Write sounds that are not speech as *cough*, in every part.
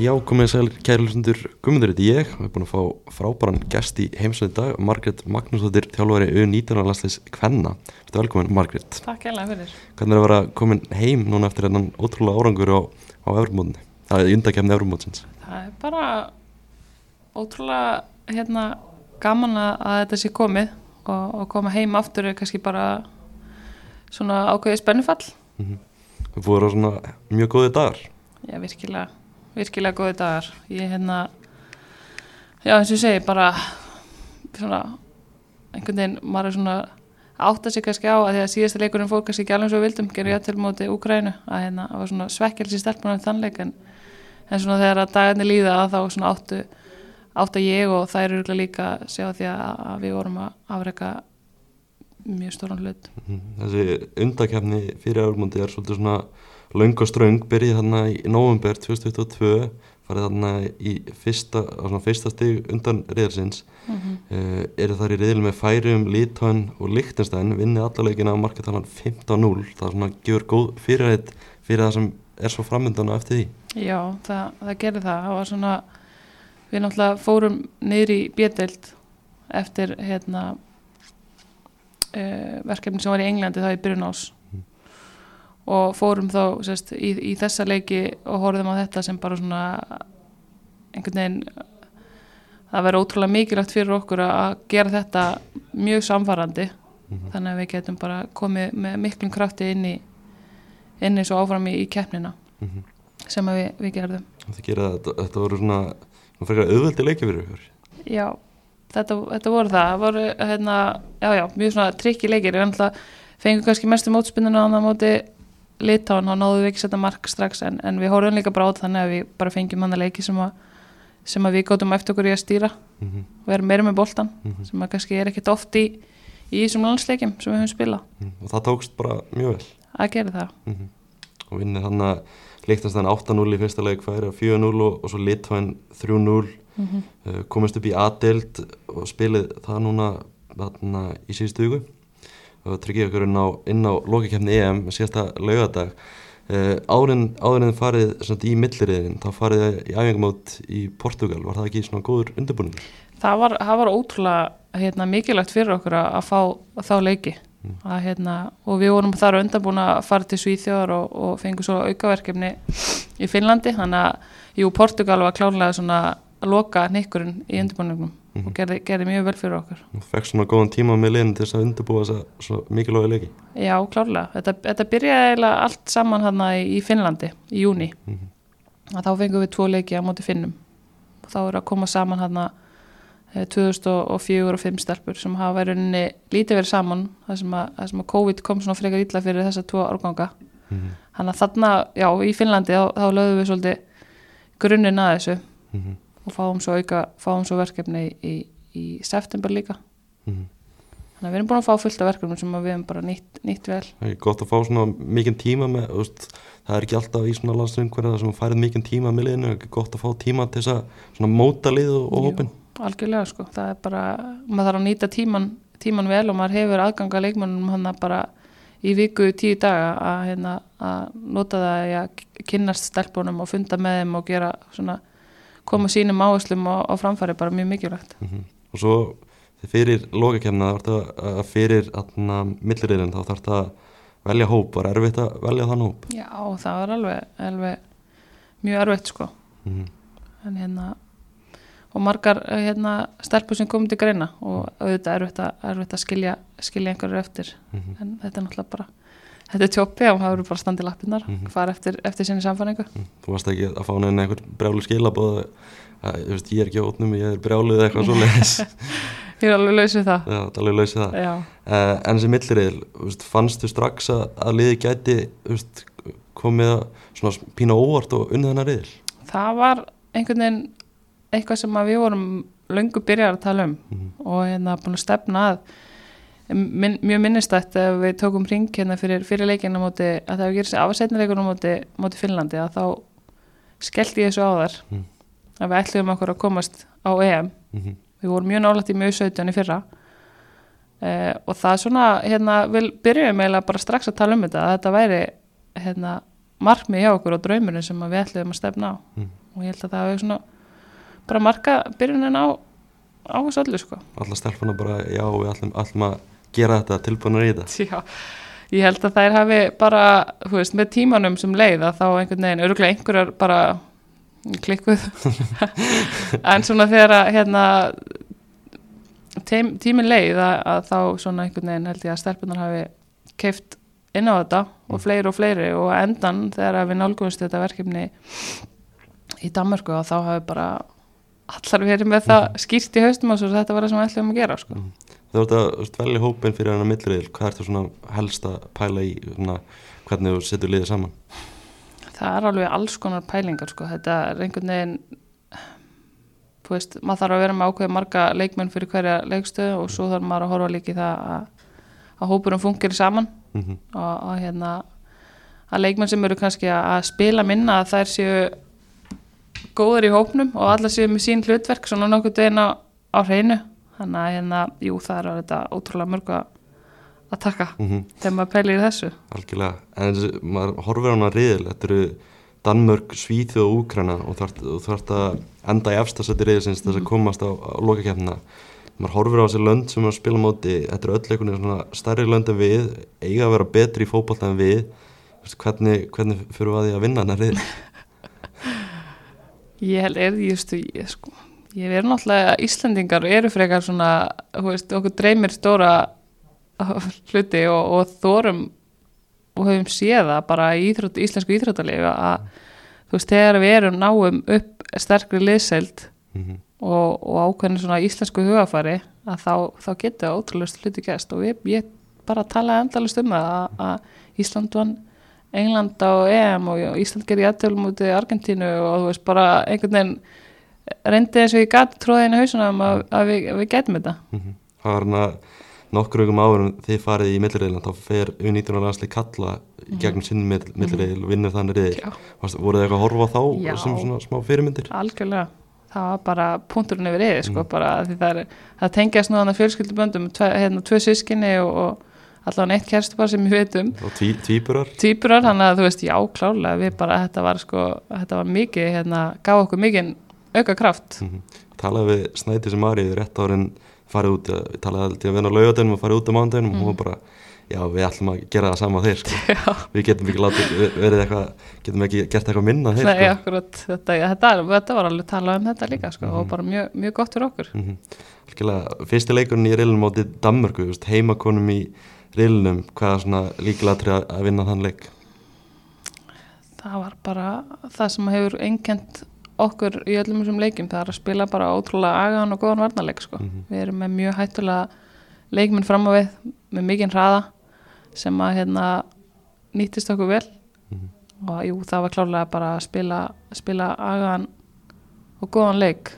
Já, komið sæl kærlusundur Guðmundur þetta ég, við erum búin að fá frábæran gest í heimsöðu dag, Margret Magnúsdóttir þjálfari U19 landsleis Kvenna. Þetta er velkomin Margret Takk hella fyrir. Hvernig er að vera komin heim núna eftir þennan ótrúlega árangur á, á Evrumóðinni? Það er undakefni Evrumóðsins Það er bara ótrúlega hérna, gaman að, að þetta sé komið og, og koma heim aftur er kannski bara svona ákveðið spennufall. Mm -hmm. Það búið að vera svona mjög góði dagar. Já, virkilega virkilega góði dagar ég hérna já eins og ég segi bara svona einhvern veginn maður er svona átta sig kannski á að því að síðasta leikurinn fór kannski ekki alveg svo vildum gerur ég til móti Úgrænu að hérna það var svona svekkjals í stelpunum þannleik en, en svona þegar að dagarnir líða að þá svona áttu átta ég og það eru líka sjá því að, að við vorum að afreika mjög stóran hlut -hmm. Þessi undakefni fyrir Evrumóði er svolítið svona laung og ströng byrjið þarna í november 2022 farið þarna í fyrsta, fyrsta stig undan riðarsins mm -hmm. uh, eru þar í riðil með færium, Lítáin og Lichtenstein vinnið allalegina á marketalan 15-0 það er svona gefur góð fyrirheit fyrir það sem er svo framöndan á eftir því. Já, það, það gerir það. Það var svona, við náttúrulega fórum niður í bjöldeld eftir hérna uh, verkefni sem var í Englandi þá í byrjun ás og fórum þá sérst, í, í þessa leiki og horfum á þetta sem bara svona einhvern veginn það verður ótrúlega mikilvægt fyrir okkur að gera þetta mjög samfarrandi mm -hmm. þannig að við getum bara komið með miklum krafti inn í inn í svo áfram í, í keppnina mm -hmm. sem við, við gerðum. Gera þetta, þetta voru svona auðvöldi leiki fyrir ykkur? Já, þetta, þetta voru það, það voru hérna, já já, mjög svona trikki leikir, við fengum kannski mestu mótspinnuna á það móti litáin þá náðu við ekki setja mark strax en, en við horfum líka bara á þannig að við bara fengjum hann að leiki sem að, sem að við góðum eftir okkur í að stýra mm -hmm. og erum meira með boltan mm -hmm. sem að kannski er ekkit oft í í þessum landsleikim sem við höfum spilað mm -hmm. og það tókst bara mjög vel að gera það mhm. og vinnir hann að líktast þann 8-0 í fyrsta leik færi á 4-0 og, og svo litáin 3-0 uh, komist upp í aðdelt og spilið það núna þarna í síðustu hugu og tryggja okkur inn á, á lókikefni EM síðasta laugadag uh, árin, árin farið svona, í milliriðin, þá farið í æfingumót í Portugal, var það ekki svona góður undirbúning? Það var, það var ótrúlega hérna, mikilvægt fyrir okkur að, að fá að þá leiki. Mm. að, hérna, og við vorum þar undirbúin að fara til Svíþjóðar og, og fengið svo aukaverkefni í Finnlandi, þannig að jú, Portugal var klárlega svona loka nikkurinn í undirbúningnum mm -hmm. og gerði, gerði mjög vel fyrir okkur. Og fekk svona góðan tíma með liðin til þess að undirbúa þess að mikilvægi leiki. Já, klárlega, þetta, þetta byrjaði eiginlega allt saman hann í Finnlandi í júni mm -hmm. og þá fengum við tvo leiki á móti Finnum. Og þá er að koma saman hann 2004 og 5 stelpur sem hafa verið lítið verið saman það sem, að, sem að COVID kom svona frekar illa fyrir þessa tvo árganga. Mm -hmm. hann að þarna, já, í Finnlandi þá, þá lögum við svolítið grunninn að þessu. Mhm og fáum svo auka, fáum svo verkefni í, í september líka. Mm -hmm. þannig að við erum búin að fá fullt af verkefnum sem við hefum bara nýtt, nýtt vel. Það er gott að fá svona mikinn tíma með úst, það er ekki alltaf í svona landstöngverða sem farið mikinn tíma með liðinu, er gott að fá tíma til þess að móta lið og, hópin Algjörlega sko, það er bara maður þarf að nýta tíman, tíman vel og maður hefur aðganga leikmannum hann að bara í viku tíu daga að, hérna, að nota það að kynast stelpunum og funda með þeim og gera svona koma sínum áherslum á, á framfæri bara mjög mikilvægt mm -hmm. og svo fyrir lókakemna fyrir millirriðin þá þarf það að velja hóp var erfitt að velja þann hóp já það var alveg, alveg mjög erfitt sko mm -hmm. en hérna og margar hérna, stelpur sem komið til greina og auðvitað erfitt að, erfitt að skilja, skilja einhverju eftir mm -hmm. en þetta er náttúrulega bara þetta er tjópi og það eru bara standið lappinnar mm -hmm. fara eftir, eftir sinni samfæringu mm. Þú varst ekki að fá neina einhver brjálu skilabóð ég er ekki ótnum, ég er brjáluð eitthvað svo leiðis *laughs* Ég er alveg lausið það Já, alveg lausið það uh, En þessi millirriðil, fannst þú strax að, að liði gæti veist, komið að pína óvart og unnið hennar riðil? Það var einhvern veginn eitthvað sem við vorum löngu byrjar að tala um mm -hmm. og hérna búin að stefna að Min, mjög minnistætt ef við tókum ring hérna fyrir, fyrir leikinu móti að það hefur gerðið sér afsetnileikunum móti, móti Finnlandi að þá skellti ég þessu á þar mm. að við ætluðum okkur að komast á EM mm -hmm. við vorum mjög nálægt í mjög 17 í fyrra eh, og það er svona hérna við byrjum eiginlega bara strax að tala um þetta að þetta væri hérna markmið hjá okkur og draumurinn sem við ætluðum að stefna á mm. og ég held að það hefur svona bara marka byrjunin á á þessu öllu sko Alla stelpuna bara, já, við ætlum, ætlum að gera þetta tilbúinur í þetta *laughs* Já, ég held að þær hafi bara, þú veist, með tímanum sem leið að þá einhvern veginn, öruglega einhverjar bara klikkuð *laughs* en svona þegar að hérna tím, tímin leið að, að þá svona einhvern veginn held ég að stelpunar hafi keift inn á þetta og Mm. fleiri og fleiri og endan þegar við nálgumst þetta verkefni í Danmörku og þá hafi bara allar verið með það skýrt í haustum og svo þetta var það sem við ætlum að gera sko. Þú ert að þú velja hópin fyrir hennar millriðil, hvað ertu svona helst að pæla í? Svona, hvernig þú setur liðið saman? Það er alveg alls konar pælingar sko. þetta er einhvern veginn þú veist, maður þarf að vera með ákveði marga leikmenn fyrir hverja leikstöðu og svo þarf maður að horfa líka í það að, að hópurum fungir saman. Mm og, og hérna að leikmenn sem eru kannski að, að spila minna að þær séu góður í hópnum og allar séu með sín hlutverk svona nokkuð deginn á, á hreinu þannig að hérna, jú, það er þetta ótrúlega mörgu að, taka -hmm. þegar maður pælir þessu Algjörlega, en maður horfir hana riðil, þetta eru Danmörk, Svíþjóð og Úkrana og þú þarft að enda í efstasætti riðilsins þess að komast á, á lokakefnina. Maður horfir á þessi lönd sem að spila móti, þetta eru öll einhvern veginn stærri lönd en við, eiga að vera betri í fótbolta en við. Hvernig, hvernig fyrir við að því að vinna hana riðil? *laughs* Ég held, er, ég, stu, ég, sko, ég verður náttúrulega Íslendingar eru frekar svona, þú veist, okkur dreymir stóra *laughs* hluti og, og þórum og höfum séð það bara í íþrótt, íslensku íþróttalífi að þú veist, þegar við erum náum upp sterkri liðseld Mm og, og ákveðin svona íslensku hugafari að þá, þá getur ótrúlega hluti gæst og ég, ég bara talaði endalist um það að, að Ísland vann England á EM og Ísland gerir jættölu mútið Argentínu og þú veist bara einhvern veginn reyndi og ég gæti tróðinu hausunum að, að við, við gætum þetta -hmm. Það var hana nokkur aukum en þið farið í millriðilin, þá fer U19 landslið kalla í gegnum sinn millriðil og vinnur þannig riðil. Já, Varst- Voruð þið eitthvað að horfa þá Já. sem svona smá fyrirmyndir? algjörlega það var bara punkturinn yfir yfir sko, Mm. því það, er, það tengjast nú þannig fjölskylduböndum, tve, hérna, tvö sískinni og, og allavega eitt kerstupar sem ég veit um Og tvíburar? týpurar, þannig að þú veist, já, klálega við bara, þetta var sko, þetta var mikið hérna, gaf okkur mikið auka kraft Mm Talaði við Snædísi Maríu rétt ára en farið út, við talaði aldrei að vinna á laugadeinum og farið út á mánudeinum og hún var bara, já við ætlum að gera það sama þeir sko. *laughs* við getum ekki látið verið eitthvað, getum ekki gert eitthvað minna þeir nei, sko. akkurat þetta, þetta, þetta var alveg talað um þetta líka sko, og bara mjög, mjög gott fyrir okkur mm -hmm. Fyrsti leikurinn í reilunum átti Danmörku, heimakonum í reilunum, hvað er svona líkilatri að, vinna þann leik? það var bara það sem hefur einkent okkur í öllum þessum leikjum það er að spila bara ótrúlega agaðan og góðan varnarleik sko. Mhm. við erum með mjög hættulega leikminn fram á við með mikinn hraða sem að hérna nýttist okkur vel Mhm. og jú, það var klárlega bara að spila, spila agaðan og góðan leik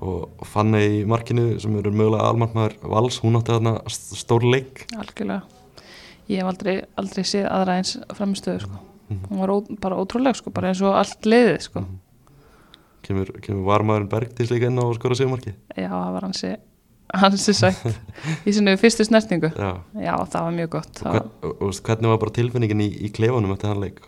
og og Fanny í markinu sem eru mögulega almartmaður Vals, hún átti þarna st- stór leik algjörlega ég hef aldrei, aldrei séð aðra eins framistöðu sko. Mhm. hún var ó, bara ótrúleg sko, bara eins og allt liðið sko. Kemur, kemur varmaðurinn Bergdís líka inn á að skora sigmarki já, það var hansi hansi sætt í sinni fyrstu snertingu. Já, já, það var mjög gott. Og, hvern, og, og hvernig var bara tilfinningin í, í klefanum eftir hann leik?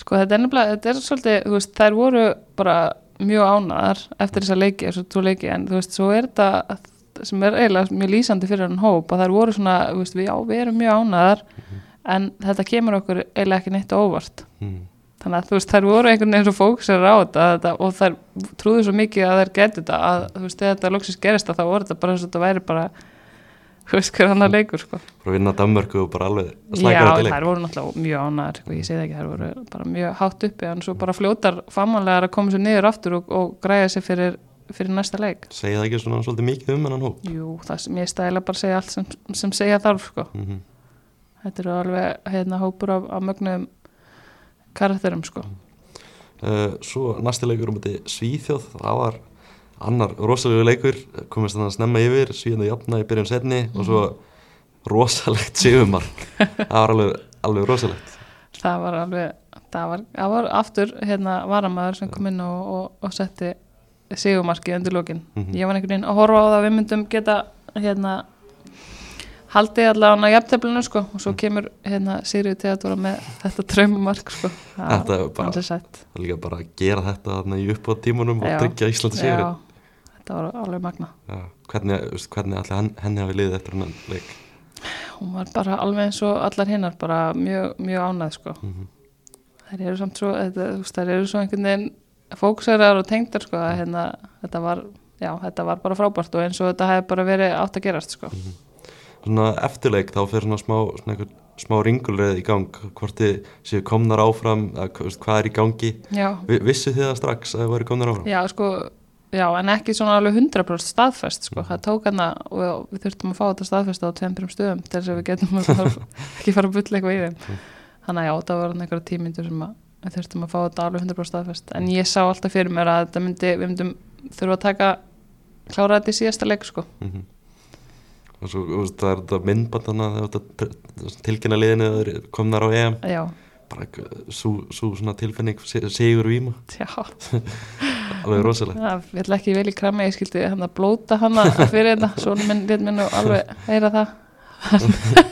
sko þetta er nefnilega, þetta er svolítið veist, þær voru bara mjög ánaðar eftir þessa leiki, þessu tvo leiki en þú veist, svo er þetta sem er eiginlega mjög lýsandi fyrir hann hóp að þær voru svona, veist, við, já, við erum mjög ánaðar en þetta kemur okkur eiginlega ekki neitt óvart. Mm. Þannig að þú veist, þær voru einhvern veginn svo fókusir á þetta, þetta og þær trúðu svo mikið að þær getur þetta að þú veist, þegar þetta loksins gerist að þá voru þetta bara eins og þetta væri bara þú veist hver annar leikur sko. Bara að vinna Danmörku og bara alveg að Já, slæka þetta leik þær voru náttúrulega mjög ánæðar sko, ég segi ekki, þær voru bara mjög hátt uppi en svo bara fljótar famanlegar að koma sér niður aftur og, og græja sér fyrir, fyrir næsta leik Segja það ekki svona svolítið mikið um hennan hóp? Jú, það sem ég stæla bara að segja allt sem, sem segja þarf sko. Mm þetta eru alveg hérna hópur af, af mögnum karakterum sko. uh, Svo næsti leikur um þetta Svíþjóð, það var annar rosalegu leikur, komist þannig að snemma yfir Svíðan og jafna í byrjun setni og svo rosalegt sigumark *laughs* það var alveg, alveg rosalegt það var alveg það var, það var aftur hérna varamæður sem kom inn og, og, og setti sigumarki undir lókin Mhm. ég var einhvern veginn að horfa á það að við myndum geta hérna haldið allavega á jafnteflinu sko og svo kemur hérna Sigriði Teodora með þetta draumamark sko. Þetta er bara- líka bara að gera þetta þarna í upp á tímunum og Já. tryggja Íslandi sigur Já, þetta var alveg magna Hvernig, þú veist, hvernig allir henn, henni hafi liðið eftir hennan leik? Hún var bara alveg eins og allar hinnar bara mjög, mjög ánæð sko. Mhm. þær eru samt svo þetta, veist, þær eru svo einhvern veginn fókusærar og tengdar sko að hérna, þetta var já, þetta var bara frábært og eins og þetta hefði bara verið átt að gerast sko Svona eftirleik þá fyrir svona smá, svona smá ringulreið í gang hvort þið séu komnar áfram veist, hvað er í gangi. Vissu þið það strax að þið væri komnar áfram? já, sko já, en ekki svona alveg 100% staðfest sko, það tók hana og við þurftum að fá þetta staðfest á tveim-trim stöðum til þess að við getum að *laughs* ekki fara að bulla eitthvað í þeim. Þannig að já, það var einhverja tímyndur sem að við þurftum að fá þetta alveg 100% staðfest. En ég sá alltaf fyrir mér að myndi við myndum þurfa að taka klára þetta í síðasta leik sko. Mm Og svo, veist, það er þetta myndband þannig að þetta tilkynna liðinu að komnar á EM. Já, bara svo, svo svona tilfinning si- sigur víma, já, *laughs* alveg rosalega það vil ekki vel í krami ég skildi hann að blóta hann fyrir þetta svona minn, lét minn og alveg heyra það. *laughs*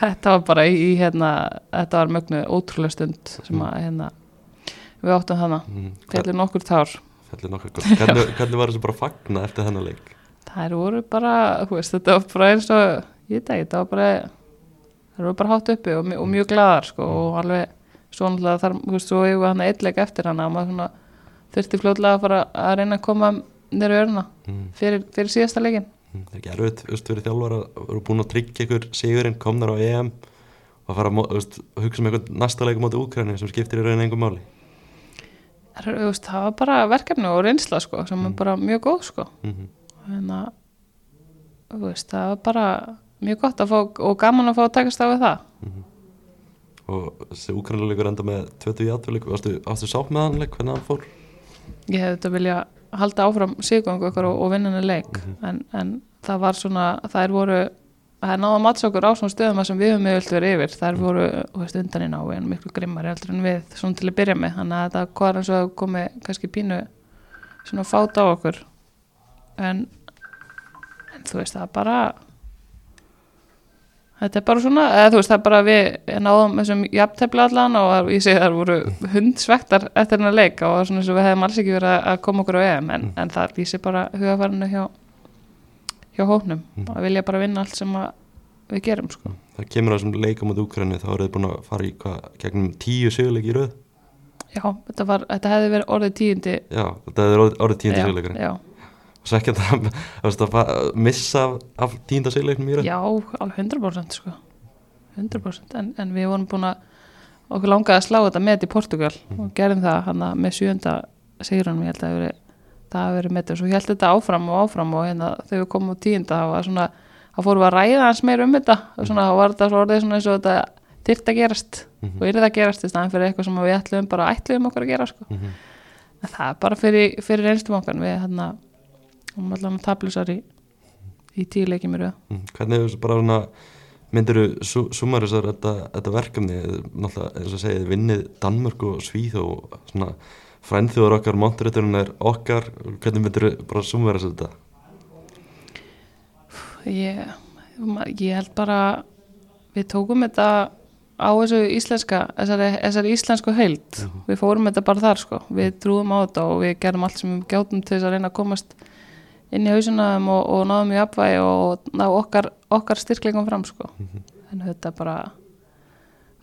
Þetta var bara í, hérna, þetta var mögnu ótrúlega stund sem að hérna við áttum hana, mm, fjallir nokkur tár. Fellur nokkuð gott. Hvernig, *laughs* hvernig var þessu bara að fagna eftir þennan leik? Þær voru bara, veist, þetta var bara eins og, ég ekki, þetta var bara þær voru bara hátt uppi og, og mjög glaðar sko og alveg svo náttúrulega þar, þú veist, svo við hann eitthleik eftir hana og maður svona þurfti fljótlega að fara að reyna að koma nýra örna Mm, fyrir, fyrir síðasta leikin mm, það er ekki erfitt, þú veist, verið þjálfar að vera búin að tryggja ykkur sigurinn, komnar á EM og að fara að, veist, að hugsa um eitthvað næsta leik á móti Úkræni sem skiptir í raunin engum máli. Það er, það var bara verkefni og reynsla sko, sem er bara mjög góð sko. Mm Þannig þú veist, það var bara mjög gott að fá og gaman að fá að takast á við það. Og þessi Úkræni leikur enda með 20 í atvileik, varstu, varstu sátt með hann leik, hvernig hann fór? Ég hefði þetta vilja halda áfram siggangu ykkur og, og vinnunni leik, en, en það var svona, þær voru, það er náða matsa okkur á svona stöðum sem við höfum yfirlt verið yfir, þær voru, þú veist, undan í návegin, miklu grimmari heldur en við, svona til að byrja með, þannig að hvað er eins og komið kannski pínu svona fát á okkur, en, en þú veist, það er bara, þetta er bara svona, eða þú veist, það er bara við náðum þessum jafntefla allan og ég segi það voru hundsvektar eftir hennar leik og svona eins og við hefum alls ekki verið að- koma okkur á EM en, en það lýsir bara hugafarinu hjá hjá hóknum að vilja bara vinna allt sem að við gerum sko. Það kemur á þessum leik á móti Úkræni, þá eru þið búin að fara í hvað, gegnum tíu sigurleik í röð? Já, þetta, var, þetta hefði verið orðið tíundi Já, þetta er orðið, orðið tíunda já, sigurleikurinn. Og svo ekki að það, að fa- missa af, sigurleiknum í röð? já, alveg 100% sko. 100% en, en við vorum búin að okkur langaði að slá þetta með í Portugal og gerðum það hann með sjönda sigurinn ég held að það hafi verið- það með og svo held þetta áfram og áfram og hérna þegar við komum á tíunda það var svona þá fórum að ræða hans meir um þetta og svona þá var þetta svo orðið svona eins og þetta þyrft að gerast Mhm. og yrði að gerast í staðan fyrir eitthvað sem við ætlum bara ætlum okkur að gera sko. Mhm. en það er bara fyrir, fyrir einstum okkar við hérna um allan tablusar í, í tíu leikjum í röð Mm, Hvernig hefur bara svona myndir þú sumar þessar þetta, þetta verkefni? Náttúrulega eins og segið vinnið Danmörk og Svíð og svona frænþjóður okkar monturreiturinn er okkar. Hvernig myndir þú bara sumar þessar þetta? Ég, ég held bara við tókum þetta á þessu íslenska þessari, þessari íslensku heild. Við fórum þetta bara þar sko. Við trúum á þetta og við gerum allt sem við gjátum til þess að reyna að komast inn í hausunum og, og náðum í apvægi og ná okkar, okkar styrklingum fram sko. En þetta bara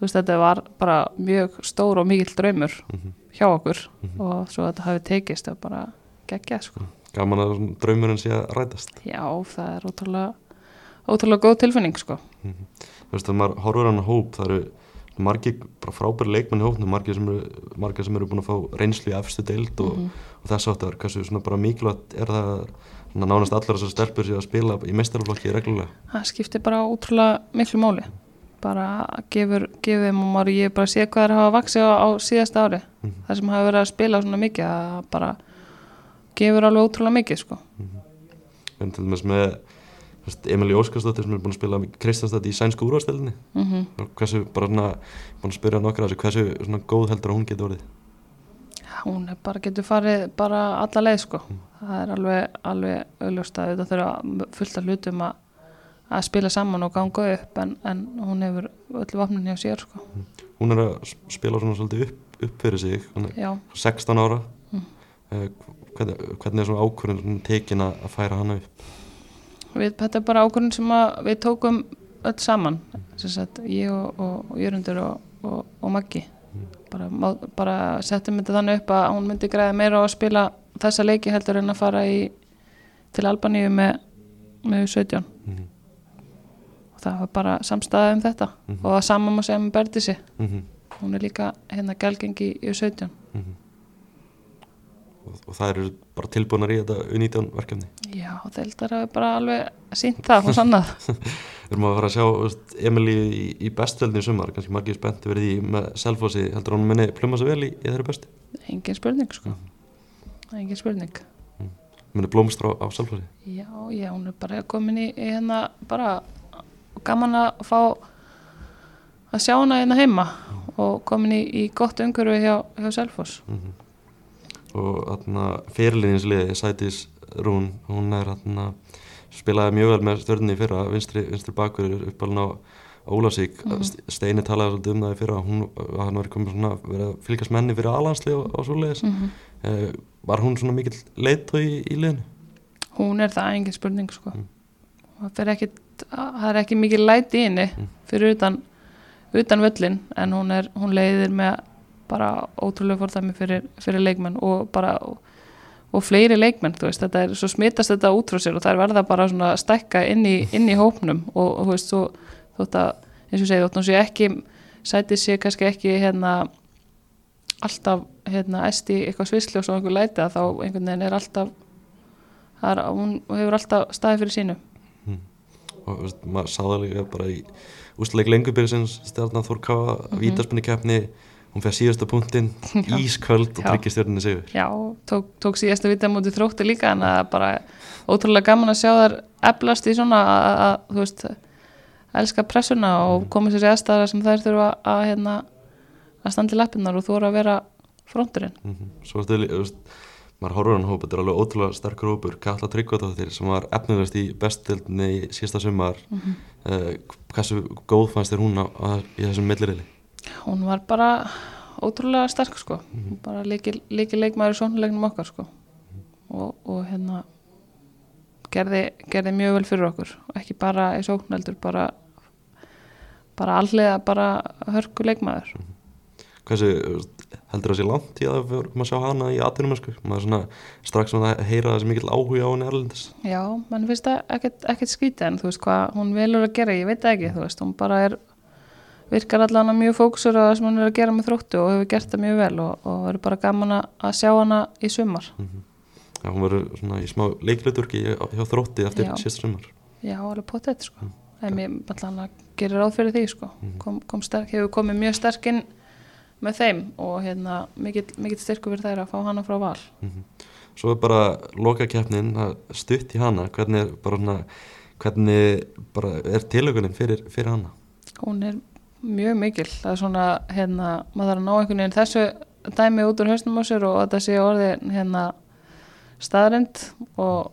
þú veist þetta var bara mjög stór og mikill draumur hjá okkur. Og svo þetta hafi tekist það bara geggjað sko. Gaman að draumurinn sé að rætast. Já, það er ótrúlega, ótrúlega góð tilfinning sko. þú veist að maður horfur hann hóp það eru margir bara frábæri leikmenn í hópnum margir sem eru, margir sem eru búin að fá reynslu í efstu deild og, og þess áttar hversu mikilvægt er það að nánast allar þessar stelpur sér að spila í meistaraflokki reglulega Það skiptir bara ótrúlega miklu máli. Bara gefur, gefur þeim og maður ég bara sé hvað þeir hafa vaksið á, á síðasta ári. Það sem hafa verið að spila svona mikið, það bara gefur alveg ótrúlega mikið sko. en til dæmis með Emilí Óskarsdóttir sem er búin að spila Kristjánstad í sænsku úrvarsdelinni Mm hversu bara svona búin að spyrja nokkra þessu hversu svona góð heldur að hún getur orðið Hún bara getur farið bara alla leið sko. Það er alveg, alveg augljóst að þetta þurfa fullt af hlutum að, að spila saman og ganga upp en, en hún hefur öllu vapnin hjá sér sko. Hún er að spila svona svolítið upp, upp fyrir sig, hún er já, 16 ára. Mm. Eh, hvernig, hvernig er svona ákvörðin tekin að færa hana upp? við, þetta er bara ákvörðin sem að við tókum öll saman sem sagt, ég og, og, og og, og, og Maggi bara, bara settum þetta þannig upp að hún myndi græða meira á að spila þessa leiki heldur en að fara í til Albaníu með, með 17 Mhm. og það var bara samstæða um þetta. Mhm. og það saman má segja með Berdisi Mm hún er líka hérna gælgengi í 17 og, og það eru bara tilbúinar í þetta U19 verkefni. já, þeildar hafi bara alveg sínt það og sannað *laughs* Við erum að fara að sjá veist, Emilí í, í bestveldin sumar, kannski margir spennt verið í með Selfossi, heldur hún minni pluma svo vel í, í þeirra bestu? engin spurning sko. Engin spurning. Minni blómstra á, á Selfossi? Já, já, hún er bara komin í, hérna bara gaman að fá að sjá hana hérna heima og komin í, í gott umhverfi hjá, hjá Selfoss. Mm Og þarna fyrirliðinsliði, Sætis Rún, hún er þarna, spilaði mjög vel með stjörnni í fyrra, vinstri, vinstri bakverður uppalinn á Ólasík, Mhm. Steini talaði svolítið um það í fyrra, hún, hann var komið svona, verið að fylgjast menni fyrir alanslið og, og svoleiðis. Mm Eh, var hún svona mikill leitt í, í liðinu? Hún er það engin spurning sko. Mm. Það fer ekkit, það er ekki mikið læti í henni Mm. fyrir utan, utan völlin en hún, er, hún leiðir með bara ótrúlega fórþæmi fyrir, fyrir leikmenn og bara og, og fleiri leikmenn, þú veist, þetta er svo smitast þetta út frá sér og það er verða bara svona að stækka inn í, inn í hópnum og, og þú veist, svo, þótt að eins og ég segi, þótt að sé ekki sætið sé kannski ekki hérna alltaf hérna æst í eitthvað svisli og svo einhver að þá einhvern veginn er alltaf það er, hún hefur alltaf staðið fyrir sínu. Og þú veist, maður sá það líka bara í úsleik lengubyrjusins stjarnan Þór Káa, mm -hmm. keppni hún fyrir síðasta punktinn, *laughs* ísköld og tryggir stjörninni sigur. Já, tók, tók síðasta vita mútið þrótti líka en það er bara ótrúlega gaman að sjá þar eflast í svona að, þú veist elska pressuna og koma sér í aðstæðar sem þær þurfa að hérna að standa í lappinnar og þóra að vera fronturinn. Mm -hmm. svo ertu, þú veist, maður horfður hann hópa, þetta er alveg ótrúlega sterkur hópur. Katla Tryggvadóttir sem var efnilegast í bestildinni í síðasta sumar mm Mhm. hversu góð fannst þér hún á, á, í þessum millirili hún var bara ótrúlega sterk sko. Bara líki, líki leikmaður í sónulegnum okkar sko. Og, og hérna gerði, gerði mjög vel fyrir okkur. Ekki bara í sókneldur bara bara allega bara hörku leikmaður. Hversu þú veist, heldur það sé langt í að við erum að sjá hana í atvinnumösku maður svona strax svona að heyra þessi mikill áhuga á henni erlendis. Já, mann finnst það ekkert, skýta en þú veist hvað hún velur að gera, ég veit ekki þú veist, hún bara er virkar allan að mjög fókusur á það sem hún er að gera með þróttu og hefur gert það mjög vel og, og verður bara gaman að- sjá hana í sumar. Já, hún verður svona í smá leikluturki hjá þrótti eftir síðasta sumar. Já, alveg potið sko. En mér allan að gera ráð fyrir því sko. kom, kom sterk, hefur komið mjög sterk inn með þeim og hérna mikill, styrku fyrir þær að fá hana frá val. Svo er bara lokakeppnin að stutt í hana. Hvernig er bara hvernig bara er tilökunin fyrir, fyrir hana? Hún er mjög mikil. Það er svona, hérna, maður þarf að ná einhvern veginn þessu dæmi út úr hausnum á sér og þetta sé orðið hérna staðrind og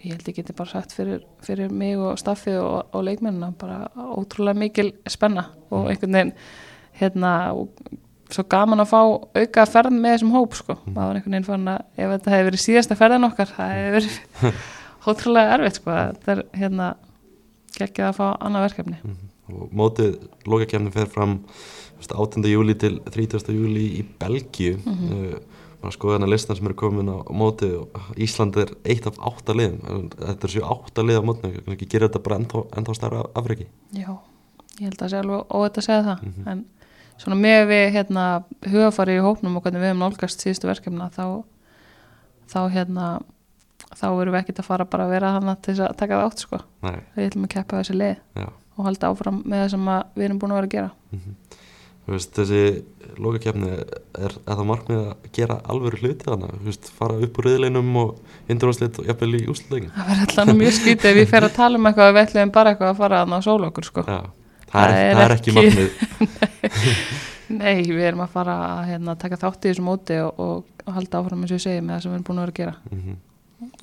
ég held ég geti bara sagt fyrir, fyrir mig og staffið og, og leikmennina bara ótrúlega mikil spenna og einhvern veginn hérna og svo gaman að fá auka ferð með þessum hóp sko, maður var einhvern veginn fann að ef þetta hefði verið síðasta ferðin okkar það hefði verið *laughs* ótrúlega erfitt sko, þetta er hérna geggið að fá annað verkefni og mótið lokakeppnin fer fram þú veist, 8. júli til 30. júli í Belgíu. Mm -hmm. maður skoða hana listan sem er komin á mótið og Ísland er eitt af átta liðum. Þetta er sér átta lið á mótinu kannski gerir þetta bara ennþá, ennþá stærra afreiki Já, ég held að það sé alveg óvægt að segja það. En svona með við hérna hugafari í hópnum og hvernig við hefum nálgast síðustu verkefna þá þá hérna þá erum við ekkert að fara bara að vera hana til þess að taka það átt sko. Nei, við ætlum að keppa þessi lið. Já og halda áfram með það sem að við erum búin að vera að gera. Þú veist, þessi lokakeppni er, er það markmið að gera alvöru hluti þannig, veist, fara upp úr riðleinum og indurvarslit og jafnvel í úsluleikin. það verður alltaf mjög skýtið ef við fer að tala um eitthvað að við ætlum bara eitthvað að fara að ná sól okkur sko. Já, það Það er það er ekki ekki- markmið. *laughs* Nei, við erum að fara að hérna, taka þátt í þessu móti og, og, halda áfram eins og ég segi með það sem við erum búin að vera að gera. Mm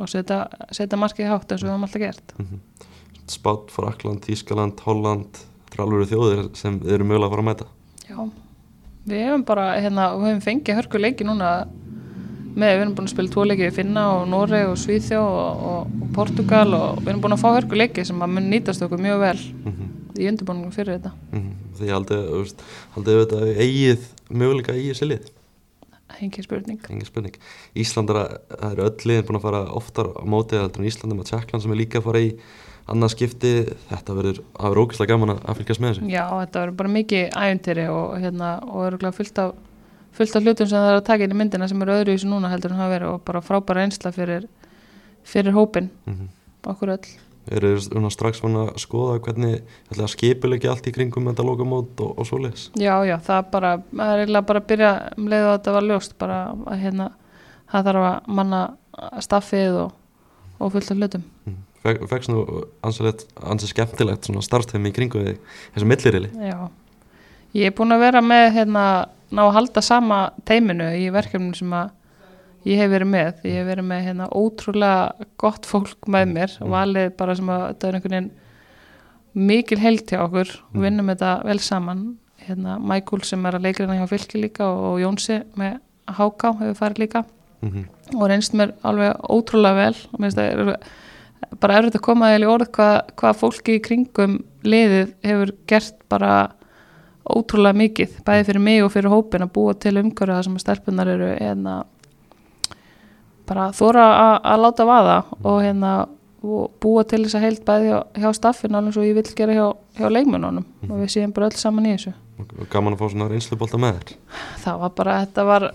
og setja, markið hátt eins og við höfum alltaf gert Spát, Frakland, Tískaland, Holland þetta er alveg þjóðir sem þið eru mögulega að fara að mæta Já, við hefum bara hérna, við hefum fengið hörku leiki núna með, við erum búin að spila tvo leiki við Finna og Noreg og Svíþjó og, og, og Portugal og við erum búin að fá hörku leiki sem að mun nýtast okkur mjög vel mm -hmm. í undirbúningum fyrir þetta Mm -hmm. Því haldið, þetta eigið möguleika eigið sér lið Engi spurning spurning. Íslandara, það eru öll liðin búin að fara oftar á mótið heldur en Íslandum og Tjekkland sem er líka að fara í annað skipti, þetta verður það verður ógeðslega gaman að að fylgjast með þessu. Já, þetta verður bara mikið æventýri og, hérna, og eru fullt af fullt af hlutum sem það er að taka inn í myndina sem eru öðru í þessu núna heldur en hafa verið og bara frábæra einsla fyrir, fyrir hópin mm -hmm. okkur öll. Eru þið strax fann að skoða hvernig ætla að skipulegja allt í kringum þetta lokamót og, og svoleiðis? Já, já, það er bara, það er bara að byrja um leið og þetta var ljóst, bara að hérna, það þarf að manna staffið og, og fullt af hlutum. Fek, Fekst nú ansið, skemmtilegt svona starfstæmi í kringu þessu millirili Já, ég er búin að vera með, hérna, ná að halda sama teiminu í verkefnum sem að ég hef verið með. Ég hef verið með, hérna, ótrúlega gott fólk með mér og valið bara sem að þetta er einhvern veginn mikil held hjá okkur og vinnum þetta vel saman. Hérna, Michael sem er að leikrina hjá fylki líka og Jónsi með Háká hefur farið líka. mm -hmm. og reynst mér alveg ótrúlega vel og mér finnst það er bara erfitt að koma eða í orð hvað, hvað fólki í kringum liðið hefur gert bara ótrúlega mikið, bæði fyrir mig og fyrir hópin að búa til umhverju það sem að stelpunar eru hérna bara þóra að- að láta vaða og hérna og búa til þess að heilt bæði hjá, hjá staffin alveg svo ég vil gera hjá, hjá leikmönunum og við séum bara öll saman í þessu. Gaman að fá svona reynslubólta með þér. Það var bara, þetta var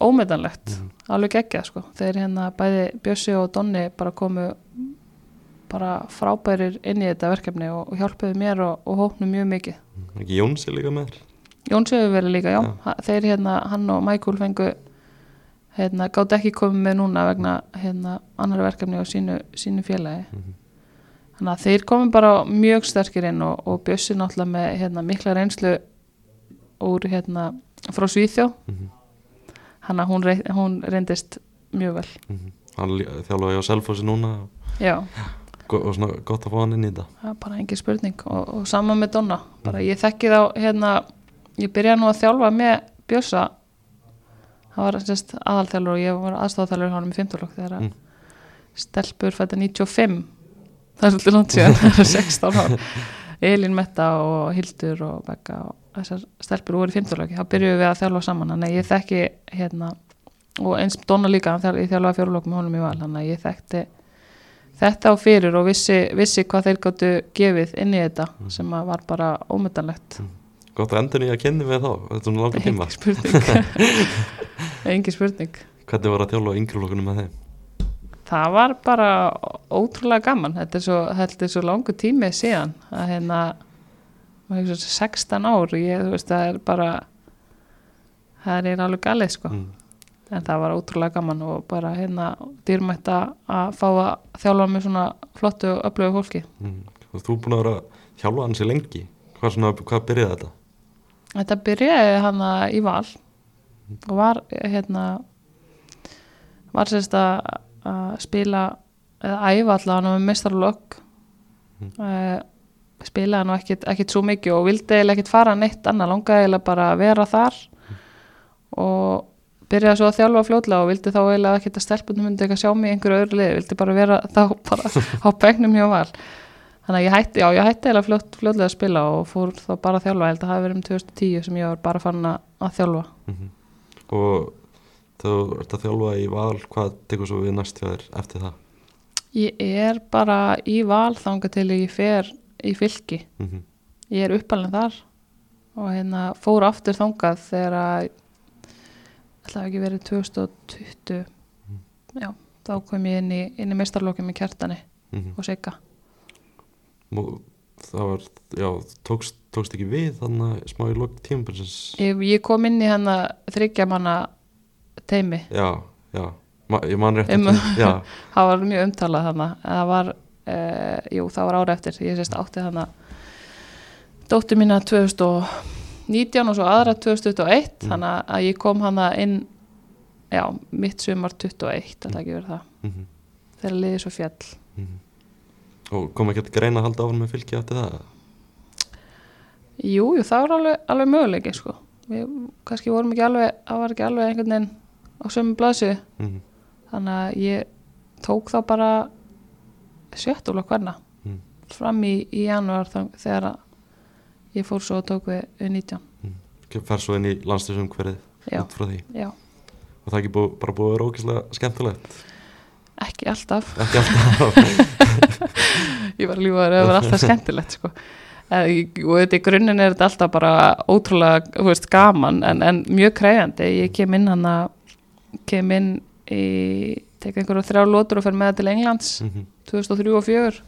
ómetanlegt, alveg geggjað sko. þeir hérna bæði Bjössi og Donni bara komu bara frábærir inn í þetta verkefni og, og hjálpuðu mér og, og hóknum mjög mikið Mhm. ekki Jónsi líka með þér Jóns hefur verið líka, já. Ha- þeir hérna hann og Michael fengu hérna, gátt ekki komið með núna vegna hérna annar verkefni á sínu, sínu félagi Mhm. þannig að þeir komu bara mjög sterkir inn og, og Bjössi náttúrulega með hérna, mikla reynslu úr hérna frá Svíþjó Mhm. Hann að hún, rey, hún reyndist mjög vel. Mhm. hann lí- þjálfaði á Selfossi núna já, og svona gott að fá hann inn í þetta. Er bara engin spurning. Og, og sama með Donna, bara ég þekki þá hérna, ég byrjaði nú að þjálfa með Bjössa. Það var sérst aðalþjálfur og ég var aðstofþjálfur hann í 15 lók þegar Mm. mm. stelpur fætti 95 það er svolítið langt síðan það er 16 ár. *laughs* Elín Metta og Hildur og Becca og þessar stelpur voru í 15 lóki, þá byrjuðum við að þjálfa saman þannig að ég þekki hérna og eins Donna líka, ég þjálfaði fjórulók með honum í val, þannig að ég þekkti þetta á fyrir og vissi, vissi hvað þeir gáttu gefið inn í þetta sem að var bara ómyndanlegt gott að endur nýja að kynni með þá þetta er svona langa tíma. Engin spurning. *laughs* Engin spurning. Hvernig var að þjálfa yngri flokkunum með þeim? Það var bara ótrúlega gaman þetta er svo, svo langu tími síðan að hérna 16 ár ég, veist, það er bara það er alveg galið sko mm. en það var ótrúlega gaman og bara hérna dýrmætt að fá að þjálfa með svona flottu og öflögu fólki Mm. og þú búin að vera að þjálfa hans í lengi hvað, svona, hvað byrjaði þetta Þetta byrjaði hann í val og var hérna var sérst að spila eða æfa allavega með mestarlokk Mm. Spilaði nú ekkit, ekkit svo mikið og vildi eiginlega ekkit fara neitt annað, langaði eiginlega bara að vera þar og byrjaði svo að þjálfa fljótlega og vildi þá eiginlega ekkit að stelpunum myndi ekki að sjá mig einhverju öðru liði, vildi bara vera þá bara *laughs* á begnum hjá val. Þannig að ég hætti, já, ég hætti fljót, fljótlega að spila og fór þá bara að þjálfa, ég held að það hafi verið um 2010 sem ég var bara fann að, þjálfa. Mm og þú ert að þjálfa í val hvað tekur svo við næst í fylki. Mm ég er uppalinn þar og hérna fór aftur þangað þegar að ætlaði ekki verið 2020 já, þá kom ég inn í, inn í mestarlókið með kjartani -hmm. og sigga. Það var, já, tókst, tókst ekki við þannig smá í lok tímabilsins? Ég, ég kom inn í hann þryggja manna teimi já, já, Ma, ég man rétt Um- *laughs* það var mjög umtalað þannig það var, uh, jú það var ára eftir ég sést átti þannig dóttir mína 2019 og svo aðra 2021 Mm. þannig að ég kom hana inn já, mitt sumar 21 þetta ekki verið það, mm þegar liðið svo fjall -hmm. Og kom ekki að greina að halda áfram með fylki eftir það? Jú, jú, það var alveg, alveg möguleiki sko. Við kannski vorum ekki alveg, það var ekki alveg einhvern veginn á sömu blaðsu Mm. þannig að ég tók þá bara sjöttúla hverna Mm. fram í, í janúar þá- þegar ég fór svo og tók við, við 19 Fer svo inn í landslisumhverfið Já. út frá því. Já, Og það ekki búið, bara búið að vera ógeðslega skemmtilegt. ekki alltaf Ekki alltaf. *laughs* ég var lífaður að það var alltaf skemmtilegt sko. Eh, og þetta í grunninn er þetta alltaf bara ótrúlega veist, gaman en, en mjög kræfandi ég kem inn hann að kem inn í tek einhverju þrjá lótur og fer með það til Englands Mhm, 2003 og 2004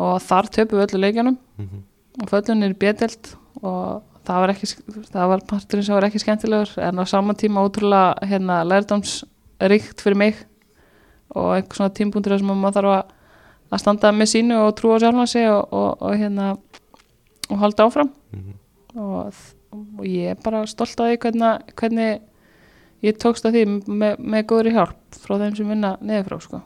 og þar töpum við öllu leikjanum mhm, og föllun er bétild og það var ekki það var parturinn sem var ekki skemmtilegur en á saman tíma ótrúlega hérna lærdomsríkt fyrir mig og einhver svona tímpunktur sem maður þarf að, að standa með sínu og trúa sjálfan sig og, og, og hérna og halda áfram. Mhm. og, og ég er bara stolt af því hvernig, hvernig ég tókst að því með, með góðri hjálp frá þeim sem vinna neður frá sko.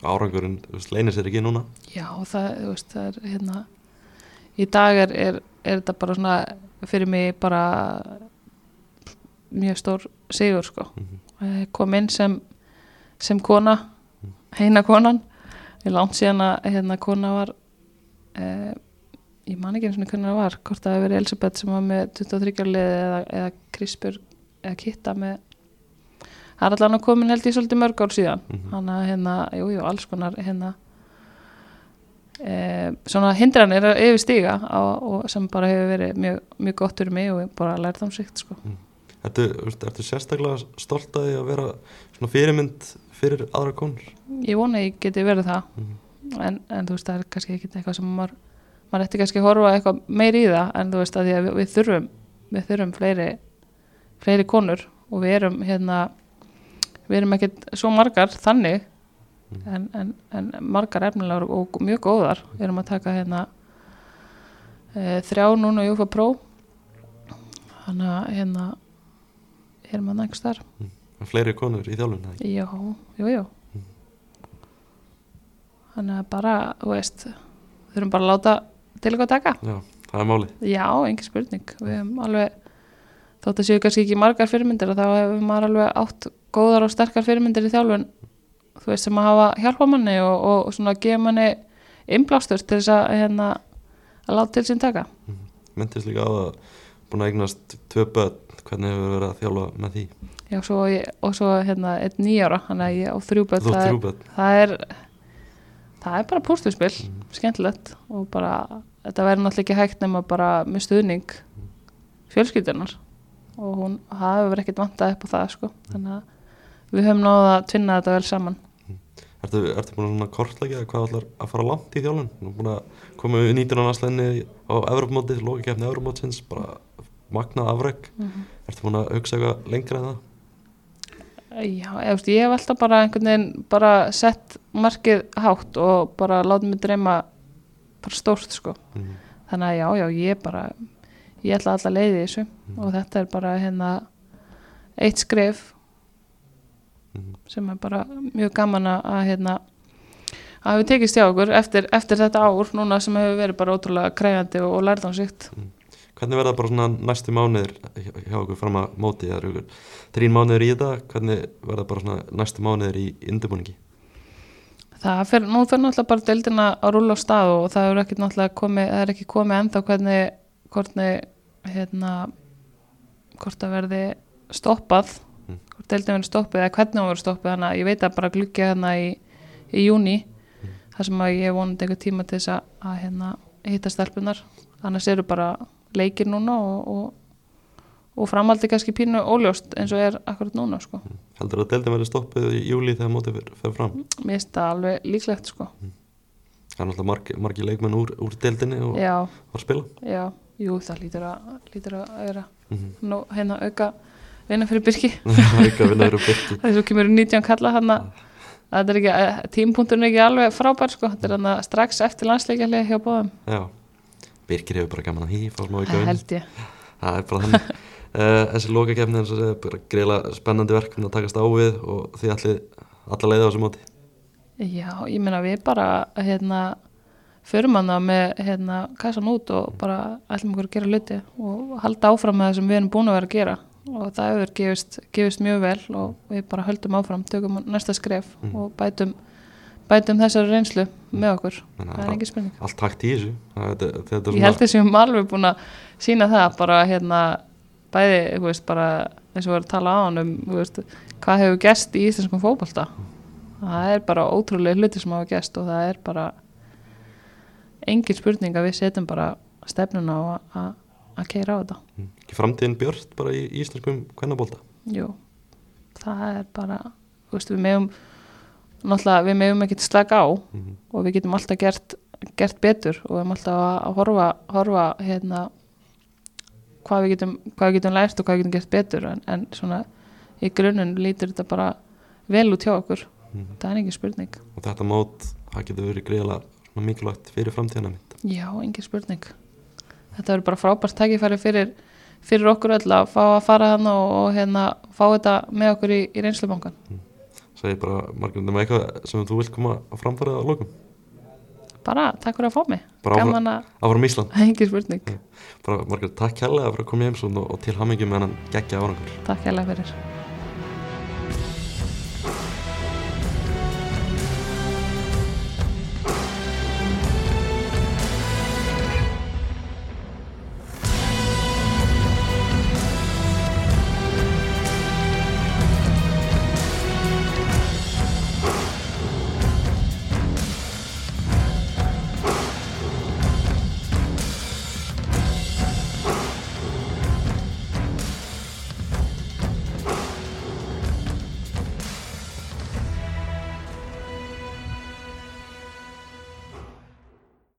Árangurinn leynir sér ekki núna. Já, það, veist, það er hérna í dag er, er, er þetta bara svona fyrir mig bara mjög stór sigur sko Mhm. Ég kom inn sem sem kona heina konan ég langt síðan að hérna kona var eh, ég man ekki eins og hvernig það var hvort það hefur verið Elisabeth sem var með 23 liði eða, eða Krispur eða Kitta með það er allan að komin held ég svolítið mörg ár síðan Mhm. hann að hérna, jú, jú, alls konar hérna e, svona hindranir að yfir stíga sem bara hefur verið mjög, mjög gott fyrir mig og bara lært um síkt sko. Ertu, þú veist, ertu sérstaklega stolt að því að vera svona fyrirmynd fyrir aðra konur? ég vona að ég geti verið það Mhm. en, en þú veist það er kannski ekki eitthvað sem maður maður ætti kannski að horfa eitthvað meir í það en þú veist að að við, við þurfum við þurfum fleiri fleiri konur og við erum hérna við erum ekkert svo margar þannig en, en, en margar efnilegar og mjög góðar við erum að taka hérna e, þrjá núna í UFA Pro þannig að hérna erum að nægst þar Fleiri konur í þjálfun, eða ekki? Já, jú, jú. Þannig að bara, þú veist, við þurfum bara að láta til eitthvað að taka. Já, það er málið. Já, engin spurning. Við hefum alveg, þótt að séu kannski ekki margar fyrirmyndir, þá hefum maður alveg átt góðar og sterkar fyrirmyndir í þjálfun, þú veist, sem að hafa hjálpa manni og, og, svona gefa manni innblástur til þess að, hérna, að láta til sín taka. Myndist líka á að búin að eignast tvö börn, hvernig hefur verið að þjálfa með því? Já, svo, ég, og svo, hérna, einn nýjára, þannig að ég á þrjú börn, Þú það er- þrjú börn. það er það er bara púsluspil skemmtilegt og bara þetta verður náttúrulega ekki hægt nema bara með stuðning fjölskyldunar og hún hafi verið ekkert vantað upp á það sko þannig að við höfum náða að tvinna þetta vel saman Ertu, ertu búin að kortlækja hvað ætlar að fara langt í þjálfun? Nú búin að koma við 19. landslæðinni á Evropamóti, lókakefni Evropamótsins, bara magnað afreg. Ertu búin að hugsa eitthvað lengra en það? Já, ég, ég hef alltaf bara einhvern veginn bara sett markið hátt og bara látið mig dreyma bara stórt sko Mhm. þannig að já, já, ég bara ég ætla alltaf leiði í þessu og þetta er bara hérna eitt skref. Sem er bara mjög gaman að að, hérna að við tekist hjá okkur eftir, eftir þetta ár núna sem hefur verið bara ótrúlega kræfandi og, og lærdámsíkt Hvernig verða bara svona næstu mánuðir hjá hjá okkur fram að móti? Þrín mánuðir í þetta, hvernig verða bara svona næstu mánuðir í undirbúningi? Það fer, nú fer náttúrulega bara deildina að rúla á stað og það er ekki náttúrulega komið, það er ekki komið ennþá hvernig, hvernig hérna, hvort það verði stoppað, Mm. hvort deildin verði stoppið eða hvernig hún verði stoppið, þannig að ég veit að bara gluggja hérna í, í júni, þar sem að ég vonandi eitthvað tíma til þess að, að hérna, hitta stelpunar, annars eru bara leikir núna og, og, og framaldi kannski pínu óljóst eins og er akkurat núna, sko. Heldur að deildin verði stoppuð í júli þegar mótið fer, fram? Mér finnst það alveg líklegt, sko. Það er náttúrulega margi, margi leikmenn úr, úr deildinni og var að spila. Já, jú, það lítur að, lítur að vera Mhm. nú, hérna auka vinna fyrir Birki. Og byrki. þessu kemur 19 kalla hann að er eh, tímpunkturinn er ekki alveg frábær sko, þetta er hann að strax eftir landsleikjalið hjá bóðum, Já, Birkir hefur bara gaman að auka það held ég. Það er bara þannig. uh, *laughs* þessi lokakefni eins og segja, bara greila spennandi verkefni að takast á við og því allir alla leiða á þessu móti. Já, ég meina við bara hérna förum hann það með hérna kassan út og bara ætlum okkur að gera hluti og halda áfram með það sem við erum búin að vera að gera og það hefur gefist, gefist mjög vel og við bara höldum áfram, tökum næsta skref Mm. og bætum, bætum þessari reynslu með okkur, Þannig það að er ekki spurning. allt takt í þessu þetta, þetta Ég held þessum alveg búin að sína það bara hérna bæði, veist, bara eins og við erum að tala á hann um, veist, hvað hefur gerst í íslenskum fótbolta. Það er bara ótrúlega hluti sem hafa gerst og það er bara engin spurning að við setjum bara stefnuna á að keira á þetta. Ekki framtíðin björt bara í íslenskum kvennabólta Jú, það er bara, þú veist, við megum náttúrulega, við megum ekki slaka á Mhm. og við getum alltaf gert, gert betur og við erum alltaf að, horfa, horfa hérna hvað við getum, hvað við getum lært og hvað við getum gert betur en, en svona í grunninn lítur þetta bara vel út hjá okkur. Mhm. það er engin spurning. Og þetta mót, það getur verið greiðlega mikilvægt fyrir framtíðina mitt. Já, engin spurning. Þetta verður bara frábært tækifæri fyrir, fyrir okkur öll að fá að fara hann og, og hérna fá þetta með okkur í, í reynslubankan segi bara, Margrét, nema eitthvað sem þú vilt koma að framfæra á lokum? Bara takk fyrir að fá mig. Bara áfram, að, Ísland. *laughs* Engin spurning. Bara, Margrét, takk kærlega fyrir að koma í heimsókn og, og til hamingjum með hann geggja árangur. Takk hérlega fyrir